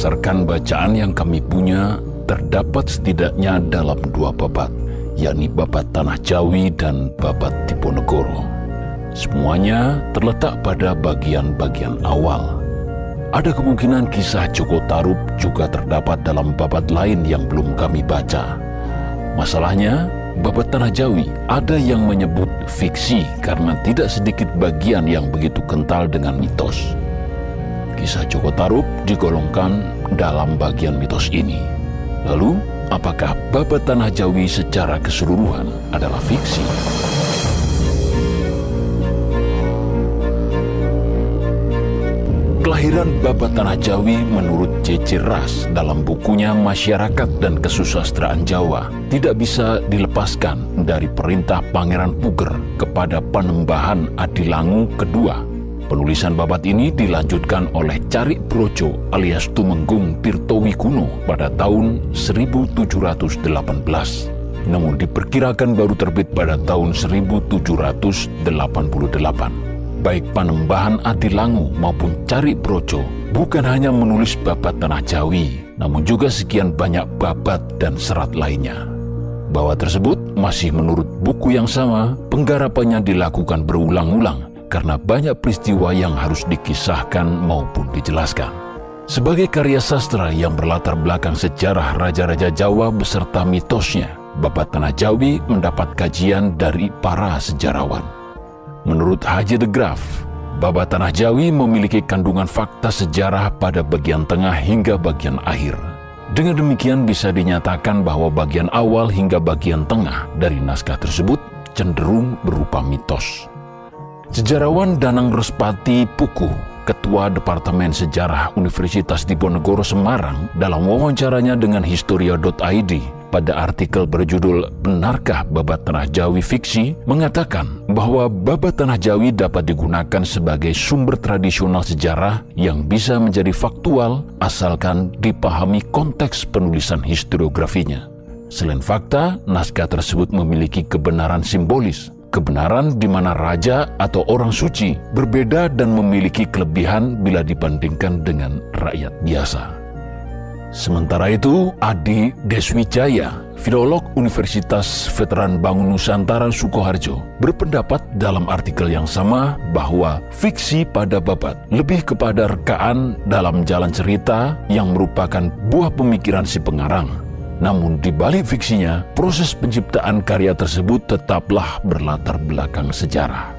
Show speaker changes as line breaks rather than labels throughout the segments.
berdasarkan bacaan yang kami punya, terdapat setidaknya dalam dua babat, yakni babat Tanah Jawi dan babat Diponegoro. Semuanya terletak pada bagian-bagian awal. Ada kemungkinan kisah Joko Tarub juga terdapat dalam babat lain yang belum kami baca. Masalahnya, babat Tanah Jawi ada yang menyebut fiksi karena tidak sedikit bagian yang begitu kental dengan mitos. Kisah Joko Tarub digolongkan dalam bagian mitos ini. Lalu, apakah babat Tanah Jawi secara keseluruhan adalah fiksi? Kelahiran Babat Tanah Jawi menurut C.C. Ras dalam bukunya Masyarakat dan Kesusastraan Jawa tidak bisa dilepaskan dari perintah Pangeran Puger kepada Panembahan Adilangu kedua. Penulisan babat ini dilanjutkan oleh Carik Projo alias Tumenggung Tirtowikuno pada tahun 1718. Namun diperkirakan baru terbit pada tahun 1788 baik Panembahan Adilangu maupun Cari Projo bukan hanya menulis babat Tanah Jawi, namun juga sekian banyak babat dan serat lainnya. Bahwa tersebut masih menurut buku yang sama, penggarapannya dilakukan berulang-ulang karena banyak peristiwa yang harus dikisahkan maupun dijelaskan. Sebagai karya sastra yang berlatar belakang sejarah Raja-Raja Jawa beserta mitosnya, Babat Tanah Jawi mendapat kajian dari para sejarawan. Menurut Haji de Graaf, Babat Tanah Jawi memiliki kandungan fakta sejarah pada bagian tengah hingga bagian akhir. Dengan demikian bisa dinyatakan bahwa bagian awal hingga bagian tengah dari naskah tersebut cenderung berupa mitos. Sejarawan Danang Respati Puku, Ketua Departemen Sejarah Universitas Diponegoro Semarang, dalam wawancaranya dengan Historia.id pada artikel berjudul Benarkah Babat Tanah Jawi Fiksi mengatakan bahwa babat Tanah Jawi dapat digunakan sebagai sumber tradisional sejarah yang bisa menjadi faktual asalkan dipahami konteks penulisan historiografinya. Selain fakta, naskah tersebut memiliki kebenaran simbolis, kebenaran di mana raja atau orang suci berbeda dan memiliki kelebihan bila dibandingkan dengan rakyat biasa. Sementara itu, Adi Deswijaya, filolog Universitas Veteran Bangun Nusantara Sukoharjo, berpendapat dalam artikel yang sama bahwa fiksi pada babat lebih kepada rekaan dalam jalan cerita yang merupakan buah pemikiran si pengarang. Namun di balik fiksinya, proses penciptaan karya tersebut tetaplah berlatar belakang sejarah.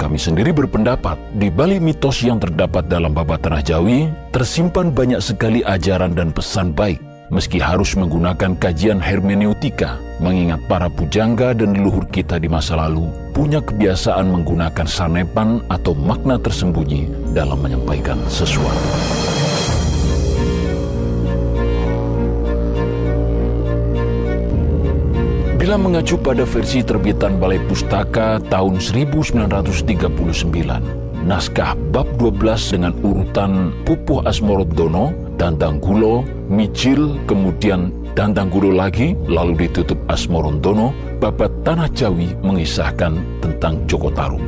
Kami sendiri berpendapat, di balik mitos yang terdapat dalam babat Tanah Jawi, tersimpan banyak sekali ajaran dan pesan baik, meski harus menggunakan kajian hermeneutika, mengingat para pujangga dan leluhur kita di masa lalu punya kebiasaan menggunakan sanepan atau makna tersembunyi dalam menyampaikan sesuatu. Bila mengacu pada versi terbitan Balai Pustaka tahun 1939, naskah bab 12 dengan urutan Pupuh Asmorodono, Dandang Gulo, Micil, kemudian Dandang Gulo lagi, lalu ditutup Asmorondono, babat Tanah Jawi mengisahkan tentang Joko Tarub.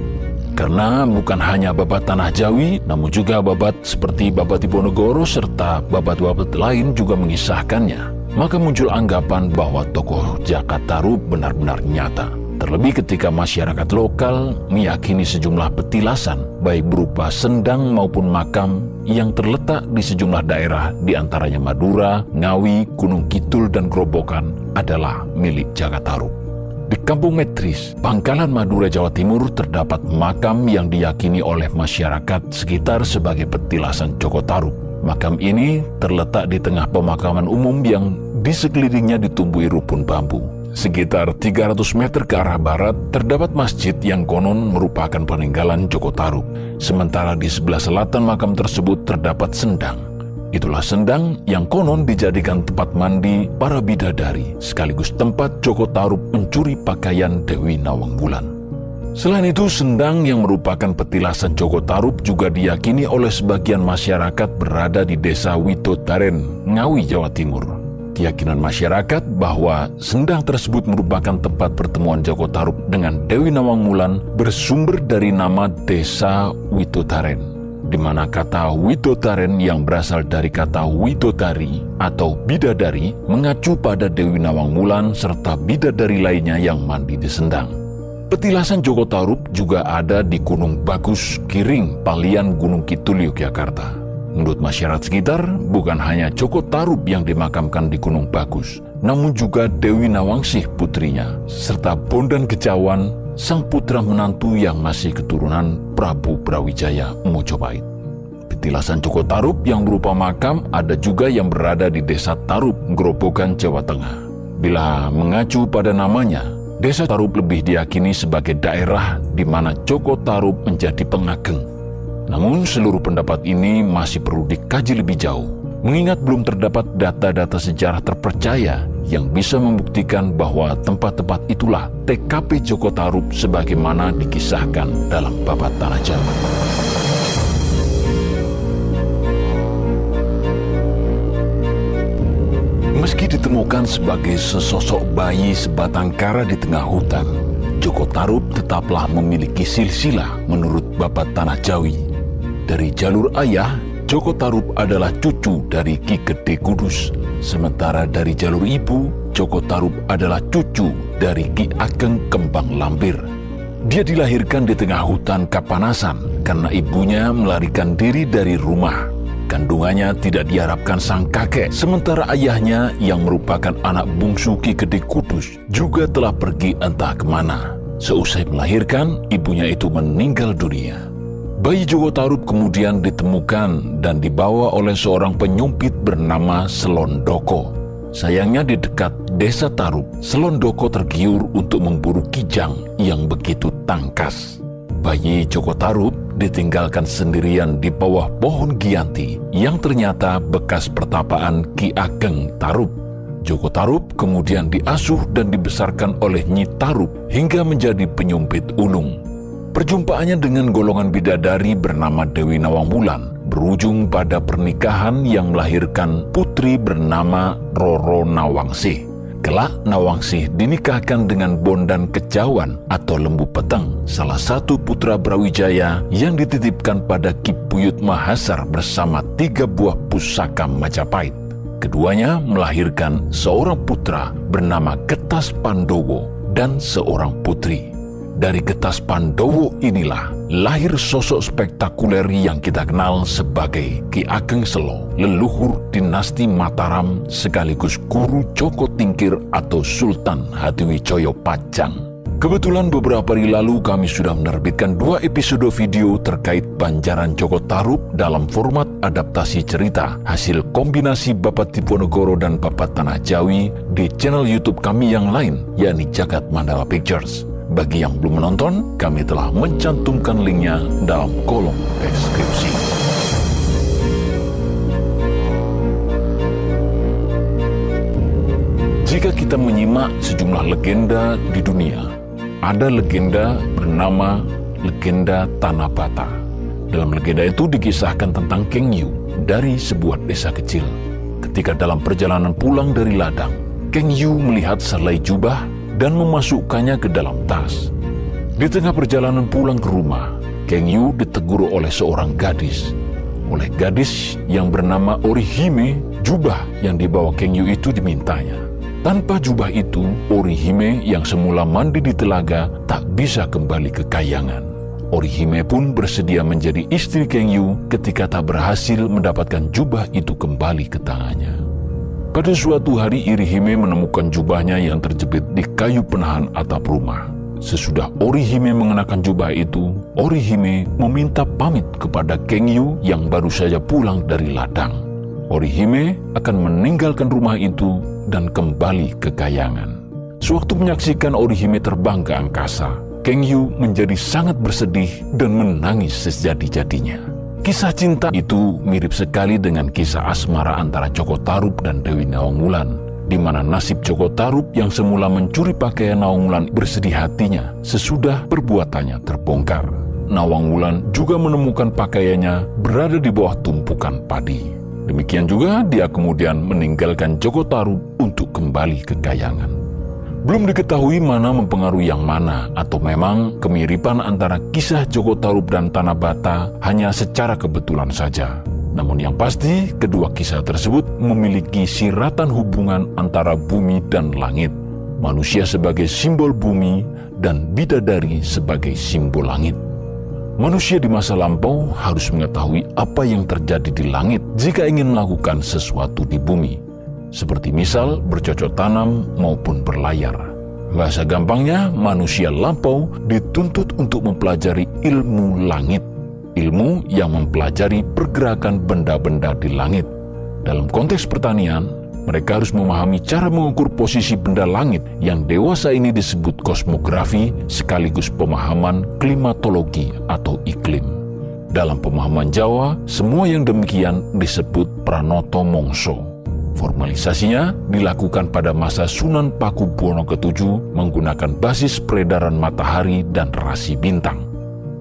Karena bukan hanya babat Tanah Jawi, namun juga babat seperti babat Diponegoro serta babat-babat lain juga mengisahkannya maka muncul anggapan bahwa tokoh Jakataru benar-benar nyata. Terlebih ketika masyarakat lokal meyakini sejumlah petilasan, baik berupa sendang maupun makam yang terletak di sejumlah daerah di antaranya Madura, Ngawi, Gunung Kidul, dan Grobogan adalah milik Jakataru. Di Kampung Metris, Pangkalan Madura, Jawa Timur, terdapat makam yang diyakini oleh masyarakat sekitar sebagai petilasan Joko Tarub. Makam ini terletak di tengah pemakaman umum yang di sekelilingnya ditumbuhi rumpun bambu. Sekitar 300 meter ke arah barat, terdapat masjid yang konon merupakan peninggalan Joko Tarub. Sementara di sebelah selatan makam tersebut terdapat sendang. Itulah sendang yang konon dijadikan tempat mandi para bidadari, sekaligus tempat Joko Tarub mencuri pakaian Dewi Nawang Bulan. Selain itu, sendang yang merupakan petilasan Joko Tarub juga diyakini oleh sebagian masyarakat berada di desa Widodaren, Ngawi, Jawa Timur keyakinan masyarakat bahwa sendang tersebut merupakan tempat pertemuan Joko Tarub dengan Dewi Nawang Mulan bersumber dari nama desa Witutaren. di mana kata Widotaren yang berasal dari kata Widodari atau bidadari mengacu pada Dewi Nawang Mulan serta bidadari lainnya yang mandi di sendang. Petilasan Joko Tarub juga ada di Gunung Bagus, Kiring, Palian, Gunung Kidul, Yogyakarta. Menurut masyarakat sekitar, bukan hanya Joko Tarub yang dimakamkan di Gunung Bagus, namun juga Dewi Nawangsih putrinya, serta Bondan Gejawan, sang putra menantu yang masih keturunan Prabu Brawijaya Mojopahit. Petilasan Joko Tarub yang berupa makam ada juga yang berada di desa Tarub, Grobogan, Jawa Tengah. Bila mengacu pada namanya, Desa Tarub lebih diyakini sebagai daerah di mana Joko Tarub menjadi pengageng. Namun seluruh pendapat ini masih perlu dikaji lebih jauh, mengingat belum terdapat data-data sejarah terpercaya yang bisa membuktikan bahwa tempat-tempat itulah TKP Joko Tarub sebagaimana dikisahkan dalam babat Tanah Jawa. Meski ditemukan sebagai sesosok bayi sebatang kara di tengah hutan, Joko Tarub tetaplah memiliki silsilah menurut Bapak Tanah Jawi. Dari jalur ayah, Joko Tarub adalah cucu dari Ki Gede Kudus, sementara dari jalur ibu, Joko Tarub adalah cucu dari Ki Ageng Kembang Lampir. Dia dilahirkan di tengah hutan Kapanasan karena ibunya melarikan diri dari rumah Kandungannya tidak diharapkan sang kakek, sementara ayahnya yang merupakan anak bungsu Ki Gede Kudus juga telah pergi entah ke mana. Seusai melahirkan, ibunya itu meninggal dunia. Bayi Joko Tarub kemudian ditemukan dan dibawa oleh seorang penyumpit bernama Selondoko. Sayangnya di dekat desa Tarub, Selondoko tergiur untuk memburu kijang yang begitu tangkas. Bayi Joko Tarub ditinggalkan sendirian di bawah pohon Gianti yang ternyata bekas pertapaan Ki Ageng Tarub. Joko Tarub kemudian diasuh dan dibesarkan oleh Nyi Tarub hingga menjadi penyumpit ulung. Perjumpaannya dengan golongan bidadari bernama Dewi Nawang Bulan berujung pada pernikahan yang melahirkan putri bernama Roro Nawangsih. Kelak Nawangsih dinikahkan dengan Bondan Kejawan atau Lembu Peteng, salah satu putra Brawijaya yang dititipkan pada Kipuyut Mahasar bersama tiga buah pusaka Majapahit. Keduanya melahirkan seorang putra bernama Ketas Pandowo dan seorang putri. Dari Getas Pandowo inilah lahir sosok spektakuler yang kita kenal sebagai Ki Ageng Selo, leluhur dinasti Mataram sekaligus guru Joko Tingkir atau Sultan Hadiwijoyo Pajang. Kebetulan beberapa hari lalu kami sudah menerbitkan dua episode video terkait Banjaran Joko Tarub dalam format adaptasi cerita hasil kombinasi Bapak Diponegoro dan Bapak Tanah Jawi di channel YouTube kami yang lain yakni Jagat Mandala Pictures. Bagi yang belum menonton, kami telah mencantumkan linknya dalam kolom deskripsi. Jika kita menyimak sejumlah legenda di dunia, ada legenda bernama legenda Tanah Bata. Dalam legenda itu dikisahkan tentang Keng Yu dari sebuah desa kecil. Ketika dalam perjalanan pulang dari ladang, Keng Yu melihat selai jubah dan memasukkannya ke dalam tas. Di tengah perjalanan pulang ke rumah, Keng Yu ditegur oleh seorang gadis. Oleh gadis yang bernama Orihime, jubah yang dibawa Keng Yu itu dimintanya. Tanpa jubah itu, Orihime yang semula mandi di telaga tak bisa kembali ke kayangan. Orihime pun bersedia menjadi istri Keng Yu ketika tak berhasil mendapatkan jubah itu kembali ke tangannya. Pada suatu hari Irihime menemukan jubahnya yang terjepit di kayu penahan atap rumah. Sesudah Orihime mengenakan jubah itu, Orihime meminta pamit kepada Kengyu yang baru saja pulang dari ladang. Orihime akan meninggalkan rumah itu dan kembali ke kayangan. Sewaktu menyaksikan Orihime terbang ke angkasa, Kengyu menjadi sangat bersedih dan menangis sejadi-jadinya. Kisah cinta itu mirip sekali dengan kisah asmara antara Joko Tarub dan Dewi Nawang Wulan, di mana nasib Joko Tarub yang semula mencuri pakaian Nawang Wulan bersedih hatinya sesudah perbuatannya terbongkar. Nawang Wulan juga menemukan pakaiannya berada di bawah tumpukan padi. Demikian juga dia kemudian meninggalkan Joko Tarub untuk kembali ke kayangan. Belum diketahui mana mempengaruhi yang mana, atau memang kemiripan antara kisah Joko Tarub dan Tanah Bata hanya secara kebetulan saja. Namun yang pasti, kedua kisah tersebut memiliki siratan hubungan antara bumi dan langit. Manusia sebagai simbol bumi dan bidadari sebagai simbol langit. Manusia di masa lampau harus mengetahui apa yang terjadi di langit jika ingin melakukan sesuatu di bumi seperti misal bercocok tanam maupun berlayar. Bahasa gampangnya, manusia lampau dituntut untuk mempelajari ilmu langit, ilmu yang mempelajari pergerakan benda-benda di langit. Dalam konteks pertanian, mereka harus memahami cara mengukur posisi benda langit yang dewasa ini disebut kosmografi sekaligus pemahaman klimatologi atau iklim. Dalam pemahaman Jawa, semua yang demikian disebut pranoto mongso. Formalisasinya dilakukan pada masa Sunan Paku Buwono ke-7 menggunakan basis peredaran matahari dan rasi bintang.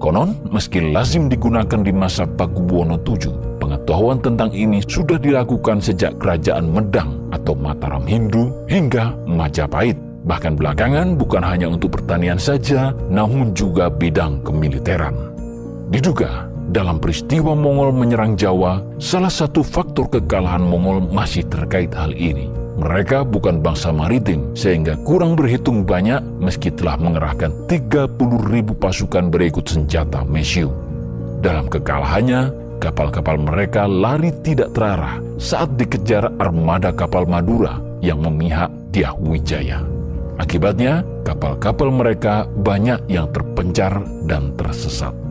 Konon, meski lazim digunakan di masa Paku Buwono VII, pengetahuan tentang ini sudah dilakukan sejak kerajaan Medang atau Mataram Hindu hingga Majapahit. Bahkan belakangan bukan hanya untuk pertanian saja, namun juga bidang kemiliteran. Diduga dalam peristiwa Mongol menyerang Jawa, salah satu faktor kekalahan Mongol masih terkait hal ini. Mereka bukan bangsa maritim, sehingga kurang berhitung banyak meski telah mengerahkan 30 ribu pasukan berikut senjata Mesiu. Dalam kekalahannya, kapal-kapal mereka lari tidak terarah saat dikejar armada kapal Madura yang memihak Dyah Wijaya. Akibatnya, kapal-kapal mereka banyak yang terpencar dan tersesat.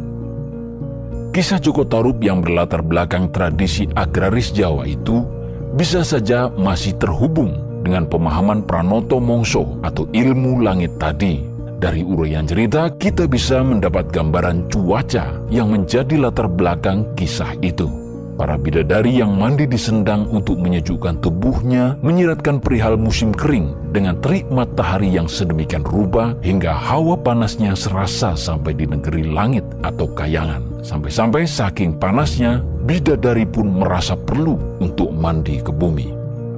Kisah Joko Tarub yang berlatar belakang tradisi agraris Jawa itu bisa saja masih terhubung dengan pemahaman Pranoto Mongso atau ilmu langit tadi. Dari uraian cerita, kita bisa mendapat gambaran cuaca yang menjadi latar belakang kisah itu. Para bidadari yang mandi di sendang untuk menyejukkan tubuhnya menyiratkan perihal musim kering dengan terik matahari yang sedemikian rubah hingga hawa panasnya serasa sampai di negeri langit atau kayangan. Sampai-sampai saking panasnya, bidadari pun merasa perlu untuk mandi ke bumi.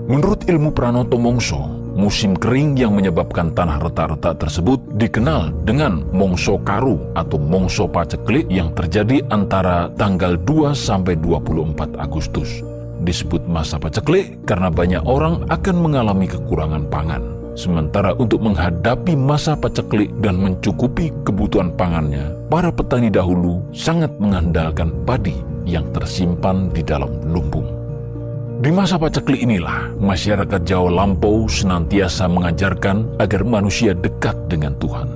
Menurut ilmu Pranoto Mongso, musim kering yang menyebabkan tanah retak-retak tersebut dikenal dengan Mongso Karu atau Mongso Paceklik yang terjadi antara tanggal 2 sampai 24 Agustus. Disebut masa paceklik karena banyak orang akan mengalami kekurangan pangan. Sementara untuk menghadapi masa paceklik dan mencukupi kebutuhan pangannya, para petani dahulu sangat mengandalkan padi yang tersimpan di dalam lumbung. Di masa paceklik inilah, masyarakat Jawa Lampau senantiasa mengajarkan agar manusia dekat dengan Tuhan.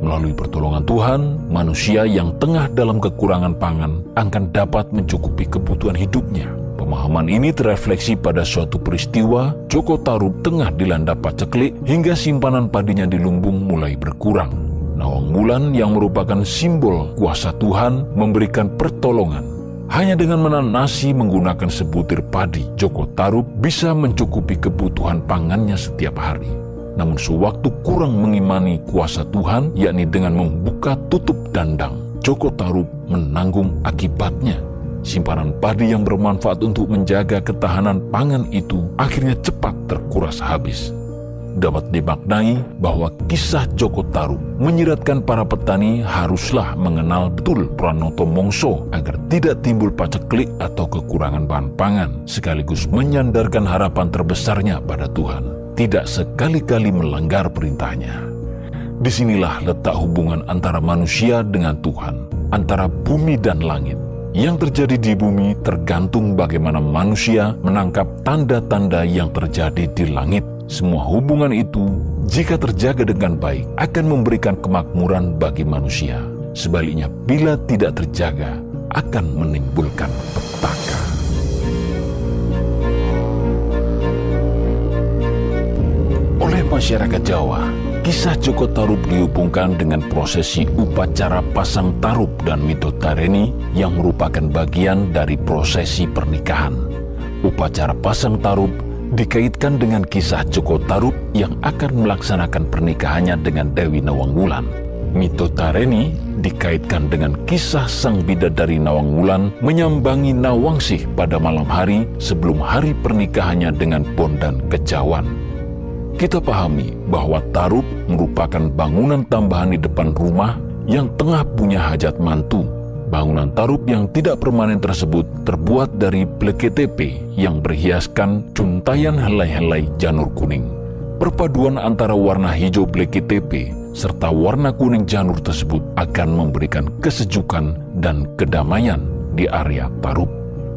Melalui pertolongan Tuhan, manusia yang tengah dalam kekurangan pangan akan dapat mencukupi kebutuhan hidupnya Pemahaman ini terefleksi pada suatu peristiwa Joko Tarub tengah dilanda paceklik hingga simpanan padinya di lumbung mulai berkurang. Nawang Mulan yang merupakan simbol kuasa Tuhan memberikan pertolongan. Hanya dengan menanasi menggunakan sebutir padi, Joko Tarub bisa mencukupi kebutuhan pangannya setiap hari. Namun sewaktu kurang mengimani kuasa Tuhan, yakni dengan membuka tutup dandang, Joko Tarub menanggung akibatnya Simpanan padi yang bermanfaat untuk menjaga ketahanan pangan itu akhirnya cepat terkuras habis. Dapat dimaknai bahwa kisah Joko Tarub menyiratkan para petani haruslah mengenal betul Pranoto Mongso agar tidak timbul paceklik atau kekurangan bahan pangan, sekaligus menyandarkan harapan terbesarnya pada Tuhan. Tidak sekali-kali melanggar perintahnya. Di sinilah letak hubungan antara manusia dengan Tuhan, antara bumi dan langit yang terjadi di bumi tergantung bagaimana manusia menangkap tanda-tanda yang terjadi di langit. Semua hubungan itu, jika terjaga dengan baik, akan memberikan kemakmuran bagi manusia. Sebaliknya, bila tidak terjaga, akan menimbulkan petaka. Oleh masyarakat Jawa, Kisah Joko Tarub dihubungkan dengan prosesi upacara pasang tarub dan mitotareni yang merupakan bagian dari prosesi pernikahan. Upacara pasang tarub dikaitkan dengan kisah Joko Tarub yang akan melaksanakan pernikahannya dengan Dewi Nawangwulan. Mitotareni dikaitkan dengan kisah sang bidadari Nawangwulan menyambangi Nawangsih pada malam hari sebelum hari pernikahannya dengan Bondan Kejawan. Kita pahami bahwa tarup merupakan bangunan tambahan di depan rumah yang tengah punya hajat mantu. Bangunan tarup yang tidak permanen tersebut terbuat dari pleketp yang berhiaskan cuntayan helai-helai janur kuning. Perpaduan antara warna hijau pleketp serta warna kuning janur tersebut akan memberikan kesejukan dan kedamaian di area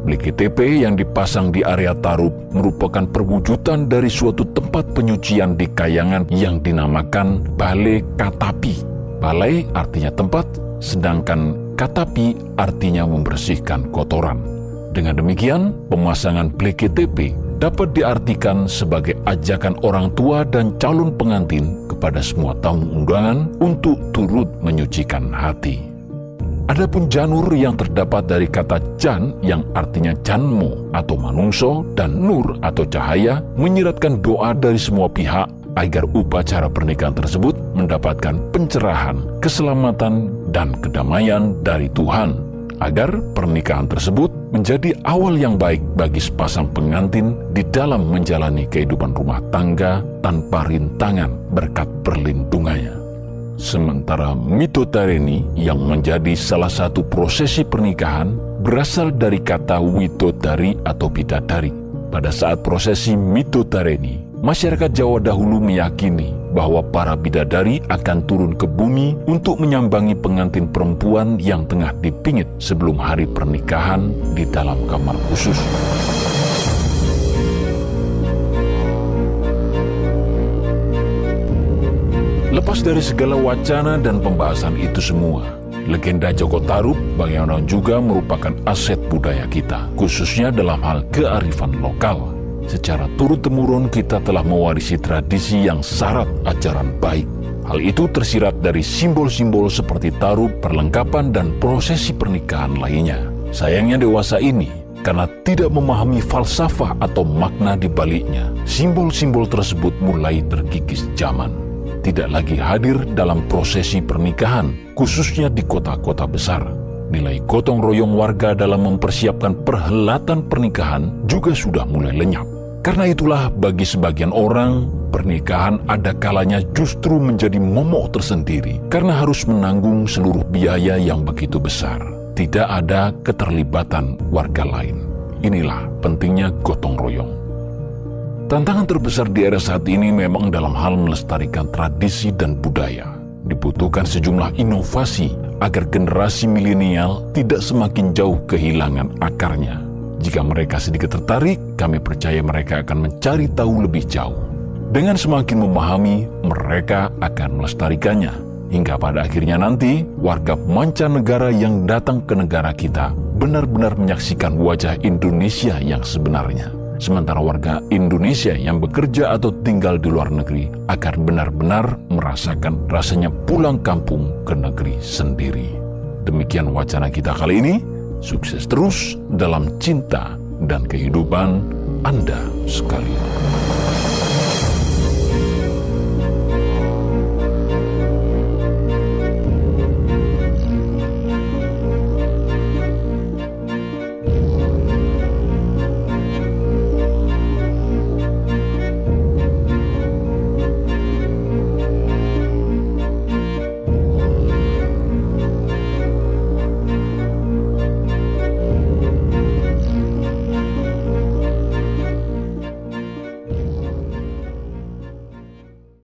tarup. BKTP yang dipasang di area tarup merupakan perwujudan dari suatu tempat penyucian di kayangan yang dinamakan Balai Katapi. Balai artinya tempat, sedangkan Katapi artinya membersihkan kotoran. Dengan demikian, pemasangan BKTP dapat diartikan sebagai ajakan orang tua dan calon pengantin kepada semua tamu undangan untuk turut menyucikan hati. Adapun janur yang terdapat dari kata jan yang artinya janmo atau manungso dan nur atau cahaya menyiratkan doa dari semua pihak agar upacara pernikahan tersebut mendapatkan pencerahan, keselamatan, dan kedamaian dari Tuhan agar pernikahan tersebut menjadi awal yang baik bagi sepasang pengantin di dalam menjalani kehidupan rumah tangga tanpa rintangan berkat perlindungannya. Sementara mitotareni yang menjadi salah satu prosesi pernikahan berasal dari kata widodari atau bidadari. Pada saat prosesi mitotareni, masyarakat Jawa dahulu meyakini bahwa para bidadari akan turun ke bumi untuk menyambangi pengantin perempuan yang tengah dipingit sebelum hari pernikahan di dalam kamar khusus. Lepas dari segala wacana dan pembahasan itu semua, legenda Joko Tarub bagaimanapun juga merupakan aset budaya kita, khususnya dalam hal kearifan lokal. Secara turun-temurun kita telah mewarisi tradisi yang syarat ajaran baik. Hal itu tersirat dari simbol-simbol seperti tarub, perlengkapan, dan prosesi pernikahan lainnya. Sayangnya dewasa ini, karena tidak memahami falsafah atau makna di baliknya, simbol-simbol tersebut mulai terkikis zaman tidak lagi hadir dalam prosesi pernikahan, khususnya di kota-kota besar. Nilai gotong royong warga dalam mempersiapkan perhelatan pernikahan juga sudah mulai lenyap. Karena itulah bagi sebagian orang, pernikahan ada kalanya justru menjadi momok tersendiri karena harus menanggung seluruh biaya yang begitu besar. Tidak ada keterlibatan warga lain. Inilah pentingnya gotong royong. Tantangan terbesar di era saat ini memang dalam hal melestarikan tradisi dan budaya. Dibutuhkan sejumlah inovasi agar generasi milenial tidak semakin jauh kehilangan akarnya. Jika mereka sedikit tertarik, kami percaya mereka akan mencari tahu lebih jauh. Dengan semakin memahami, mereka akan melestarikannya. Hingga pada akhirnya nanti, warga mancanegara yang datang ke negara kita benar-benar menyaksikan wajah Indonesia yang sebenarnya sementara warga Indonesia yang bekerja atau tinggal di luar negeri akan benar-benar merasakan rasanya pulang kampung ke negeri sendiri. Demikian wacana kita kali ini. Sukses terus dalam cinta dan kehidupan Anda sekalian.